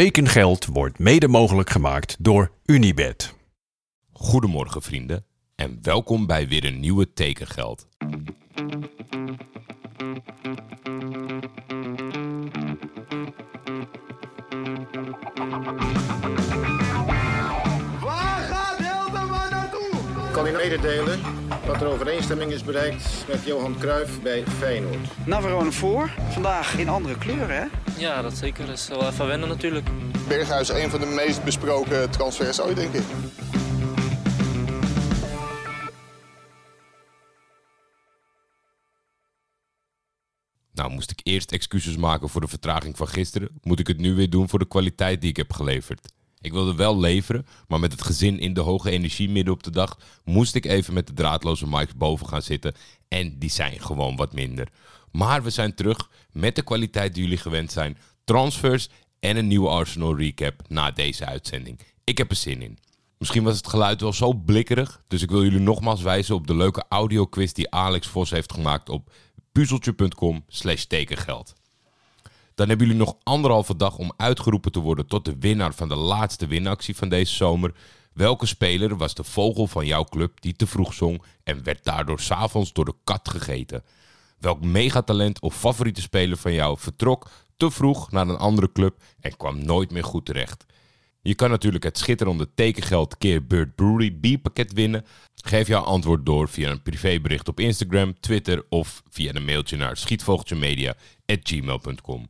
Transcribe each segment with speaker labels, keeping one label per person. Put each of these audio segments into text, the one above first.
Speaker 1: Tekengeld wordt mede mogelijk gemaakt door Unibed.
Speaker 2: Goedemorgen vrienden en welkom bij weer een nieuwe Tekengeld.
Speaker 3: Kan u mededelen dat er overeenstemming is bereikt met Johan Cruijff bij Feyenoord.
Speaker 4: Navarone voor. Vandaag in andere kleuren, hè?
Speaker 5: Ja, dat zeker. Dat is wel even wennen natuurlijk.
Speaker 6: Berghuis, een van de meest besproken transfers ooit, denk ik.
Speaker 2: Nou, moest ik eerst excuses maken voor de vertraging van gisteren, moet ik het nu weer doen voor de kwaliteit die ik heb geleverd. Ik wilde wel leveren, maar met het gezin in de hoge energie midden op de dag moest ik even met de draadloze mics boven gaan zitten en die zijn gewoon wat minder. Maar we zijn terug met de kwaliteit die jullie gewend zijn, transfers en een nieuwe Arsenal recap na deze uitzending. Ik heb er zin in. Misschien was het geluid wel zo blikkerig, dus ik wil jullie nogmaals wijzen op de leuke audioquiz die Alex Vos heeft gemaakt op puzzeltje.com slash tekengeld. Dan hebben jullie nog anderhalve dag om uitgeroepen te worden tot de winnaar van de laatste winactie van deze zomer. Welke speler was de vogel van jouw club die te vroeg zong en werd daardoor s'avonds door de kat gegeten? Welk megatalent of favoriete speler van jou vertrok te vroeg naar een andere club en kwam nooit meer goed terecht? Je kan natuurlijk het schitterende tekengeld keer Bird Brewery B-pakket winnen. Geef jouw antwoord door via een privébericht op Instagram, Twitter of via een mailtje naar schietvogeltjemedia.gmail.com.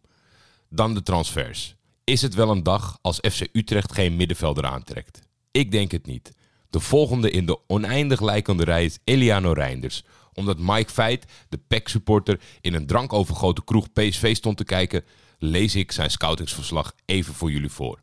Speaker 2: Dan de transfers. Is het wel een dag als FC Utrecht geen middenvelder aantrekt? Ik denk het niet. De volgende in de oneindig lijkende rij is Eliano Reinders. Omdat Mike Feit, de PEC-supporter, in een drankovergoten kroeg PSV stond te kijken, lees ik zijn scoutingsverslag even voor jullie voor.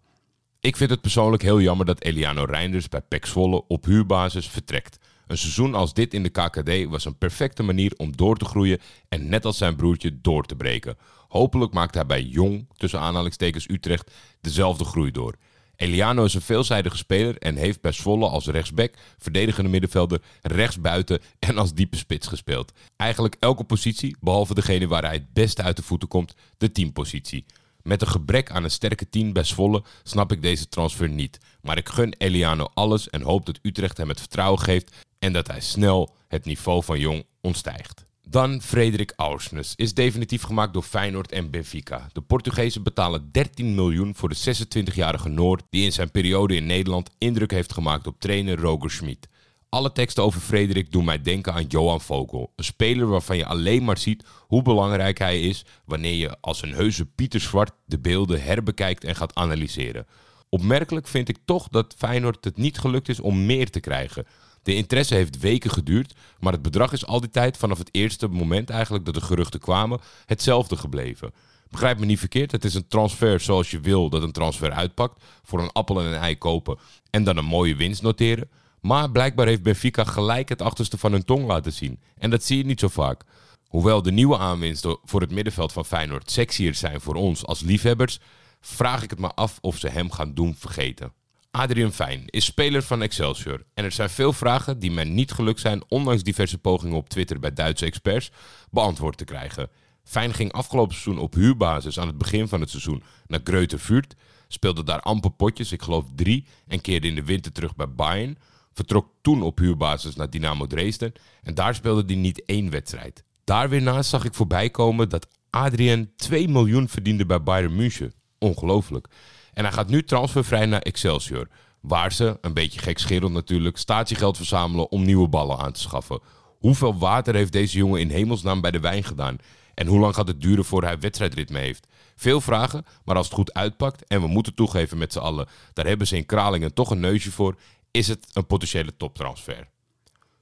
Speaker 2: Ik vind het persoonlijk heel jammer dat Eliano Reinders bij PEC Zwolle op huurbasis vertrekt. Een seizoen als dit in de KKD was een perfecte manier om door te groeien en net als zijn broertje door te breken. Hopelijk maakt hij bij Jong, tussen aanhalingstekens Utrecht, dezelfde groei door. Eliano is een veelzijdige speler en heeft bij Zwolle als rechtsback, verdedigende middenvelder, rechtsbuiten en als diepe spits gespeeld. Eigenlijk elke positie, behalve degene waar hij het beste uit de voeten komt, de teampositie. Met een gebrek aan een sterke team bij Zwolle snap ik deze transfer niet. Maar ik gun Eliano alles en hoop dat Utrecht hem het vertrouwen geeft en dat hij snel het niveau van Jong ontstijgt. Dan Frederik Aursnes is definitief gemaakt door Feyenoord en Benfica. De Portugezen betalen 13 miljoen voor de 26-jarige Noord die in zijn periode in Nederland indruk heeft gemaakt op trainer Roger Schmid. Alle teksten over Frederik doen mij denken aan Johan Vogel. Een speler waarvan je alleen maar ziet hoe belangrijk hij is wanneer je als een heuse Pieter Zwart de beelden herbekijkt en gaat analyseren. Opmerkelijk vind ik toch dat Feyenoord het niet gelukt is om meer te krijgen. De interesse heeft weken geduurd, maar het bedrag is al die tijd vanaf het eerste moment eigenlijk dat de geruchten kwamen hetzelfde gebleven. Begrijp me niet verkeerd, het is een transfer zoals je wil dat een transfer uitpakt. Voor een appel en een ei kopen en dan een mooie winst noteren. Maar blijkbaar heeft Benfica gelijk het achterste van hun tong laten zien. En dat zie je niet zo vaak. Hoewel de nieuwe aanwinsten voor het middenveld van Feyenoord sexier zijn voor ons als liefhebbers, vraag ik het me af of ze hem gaan doen vergeten. Adrian Fijn is speler van Excelsior en er zijn veel vragen die mij niet gelukt zijn, ondanks diverse pogingen op Twitter bij Duitse experts, beantwoord te krijgen. Fijn ging afgelopen seizoen op huurbasis aan het begin van het seizoen naar Greuther speelde daar amper potjes, ik geloof drie, en keerde in de winter terug bij Bayern. Vertrok toen op huurbasis naar Dynamo Dresden en daar speelde hij niet één wedstrijd. Daar weer naast zag ik voorbij komen dat Adrian 2 miljoen verdiende bij Bayern München. Ongelooflijk. En hij gaat nu transfervrij naar Excelsior. Waar ze, een beetje gekscherend natuurlijk, statiegeld verzamelen om nieuwe ballen aan te schaffen. Hoeveel water heeft deze jongen in hemelsnaam bij de wijn gedaan? En hoe lang gaat het duren voor hij wedstrijdritme heeft? Veel vragen, maar als het goed uitpakt, en we moeten toegeven met z'n allen, daar hebben ze in Kralingen toch een neusje voor, is het een potentiële toptransfer.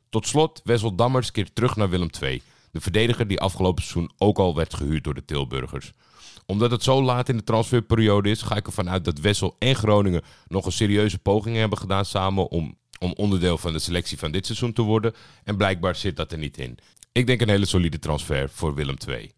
Speaker 2: Tot slot, Wessel Dammers keert terug naar Willem II. De verdediger die afgelopen seizoen ook al werd gehuurd door de Tilburgers. Omdat het zo laat in de transferperiode is, ga ik ervan uit dat Wessel en Groningen nog een serieuze poging hebben gedaan samen om, om onderdeel van de selectie van dit seizoen te worden. En blijkbaar zit dat er niet in. Ik denk een hele solide transfer voor Willem II.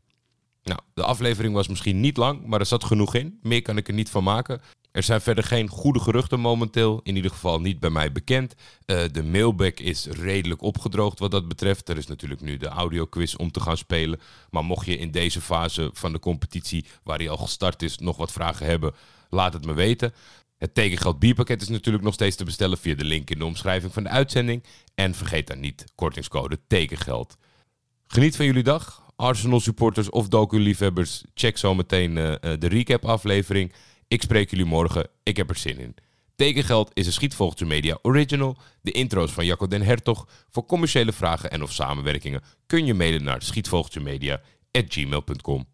Speaker 2: Nou, de aflevering was misschien niet lang, maar er zat genoeg in. Meer kan ik er niet van maken. Er zijn verder geen goede geruchten momenteel, in ieder geval niet bij mij bekend. Uh, de mailback is redelijk opgedroogd wat dat betreft. Er is natuurlijk nu de audioquiz om te gaan spelen. Maar mocht je in deze fase van de competitie, waar hij al gestart is, nog wat vragen hebben, laat het me weten. Het tekengeld bierpakket is natuurlijk nog steeds te bestellen via de link in de omschrijving van de uitzending. En vergeet dan niet kortingscode tekengeld. Geniet van jullie dag. Arsenal supporters of docu-liefhebbers, check zometeen uh, de recap aflevering. Ik spreek jullie morgen. Ik heb er zin in. Tekengeld is een Schietvogeltje Media original. De intro's van Jacco den Hertog. Voor commerciële vragen en of samenwerkingen kun je mailen naar schietvogeltjemedia.gmail.com.